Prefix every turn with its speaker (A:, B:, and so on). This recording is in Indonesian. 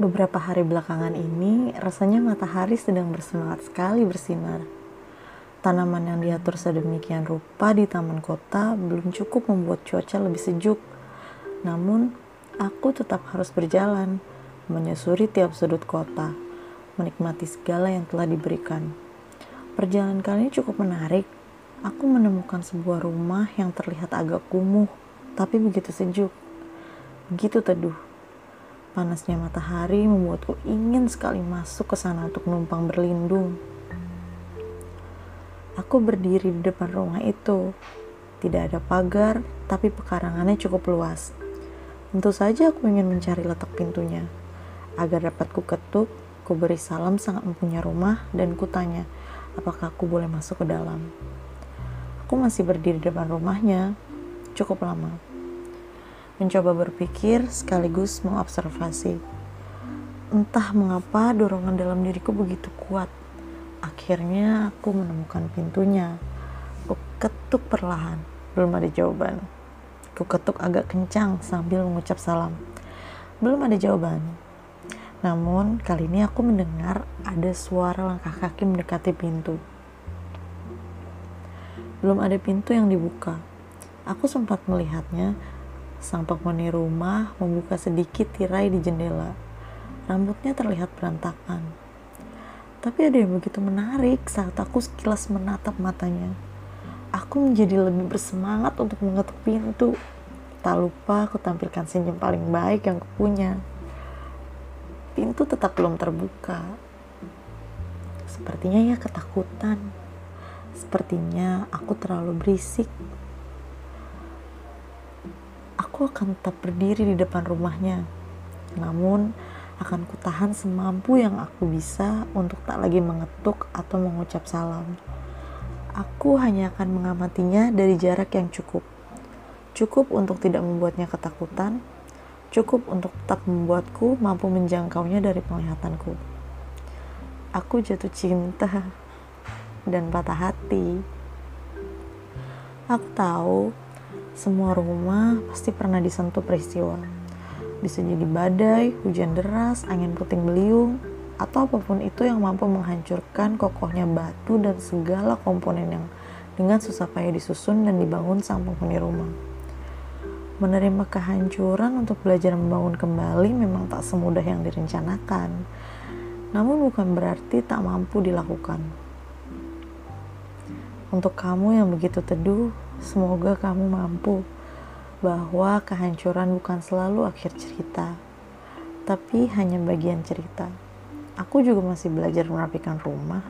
A: Beberapa hari belakangan ini, rasanya matahari sedang bersemangat sekali bersinar. Tanaman yang diatur sedemikian rupa di taman kota belum cukup membuat cuaca lebih sejuk. Namun, aku tetap harus berjalan, menyusuri tiap sudut kota, menikmati segala yang telah diberikan. Perjalanan kali ini cukup menarik. Aku menemukan sebuah rumah yang terlihat agak kumuh, tapi begitu sejuk. Begitu teduh. Panasnya matahari membuatku ingin sekali masuk ke sana untuk numpang berlindung. Aku berdiri di depan rumah itu. Tidak ada pagar, tapi pekarangannya cukup luas. Tentu saja aku ingin mencari letak pintunya. Agar dapat ku ketuk, ku beri salam sang empunya rumah dan ku tanya, apakah aku boleh masuk ke dalam. Aku masih berdiri di depan rumahnya, cukup lama mencoba berpikir sekaligus mengobservasi. Entah mengapa dorongan dalam diriku begitu kuat. Akhirnya aku menemukan pintunya. Aku ketuk perlahan, belum ada jawaban. Aku ketuk agak kencang sambil mengucap salam. Belum ada jawaban. Namun kali ini aku mendengar ada suara langkah kaki mendekati pintu. Belum ada pintu yang dibuka. Aku sempat melihatnya Sang penghuni rumah membuka sedikit tirai di jendela. Rambutnya terlihat berantakan. Tapi ada yang begitu menarik saat aku sekilas menatap matanya. Aku menjadi lebih bersemangat untuk mengetuk pintu. Tak lupa aku tampilkan senyum paling baik yang kupunya. Pintu tetap belum terbuka. Sepertinya ia ketakutan. Sepertinya aku terlalu berisik aku akan tetap berdiri di depan rumahnya. Namun, akan kutahan semampu yang aku bisa untuk tak lagi mengetuk atau mengucap salam. Aku hanya akan mengamatinya dari jarak yang cukup. Cukup untuk tidak membuatnya ketakutan, cukup untuk tetap membuatku mampu menjangkaunya dari penglihatanku. Aku jatuh cinta dan patah hati. Aku tahu semua rumah pasti pernah disentuh peristiwa. Bisa jadi badai, hujan deras, angin puting beliung, atau apa pun itu yang mampu menghancurkan kokohnya batu dan segala komponen yang dengan susah payah disusun dan dibangun sang penghuni rumah. Menerima kehancuran untuk belajar membangun kembali memang tak semudah yang direncanakan, namun bukan berarti tak mampu dilakukan. Untuk kamu yang begitu teduh, Semoga kamu mampu bahwa kehancuran bukan selalu akhir cerita, tapi hanya bagian cerita. Aku juga masih belajar merapikan rumah.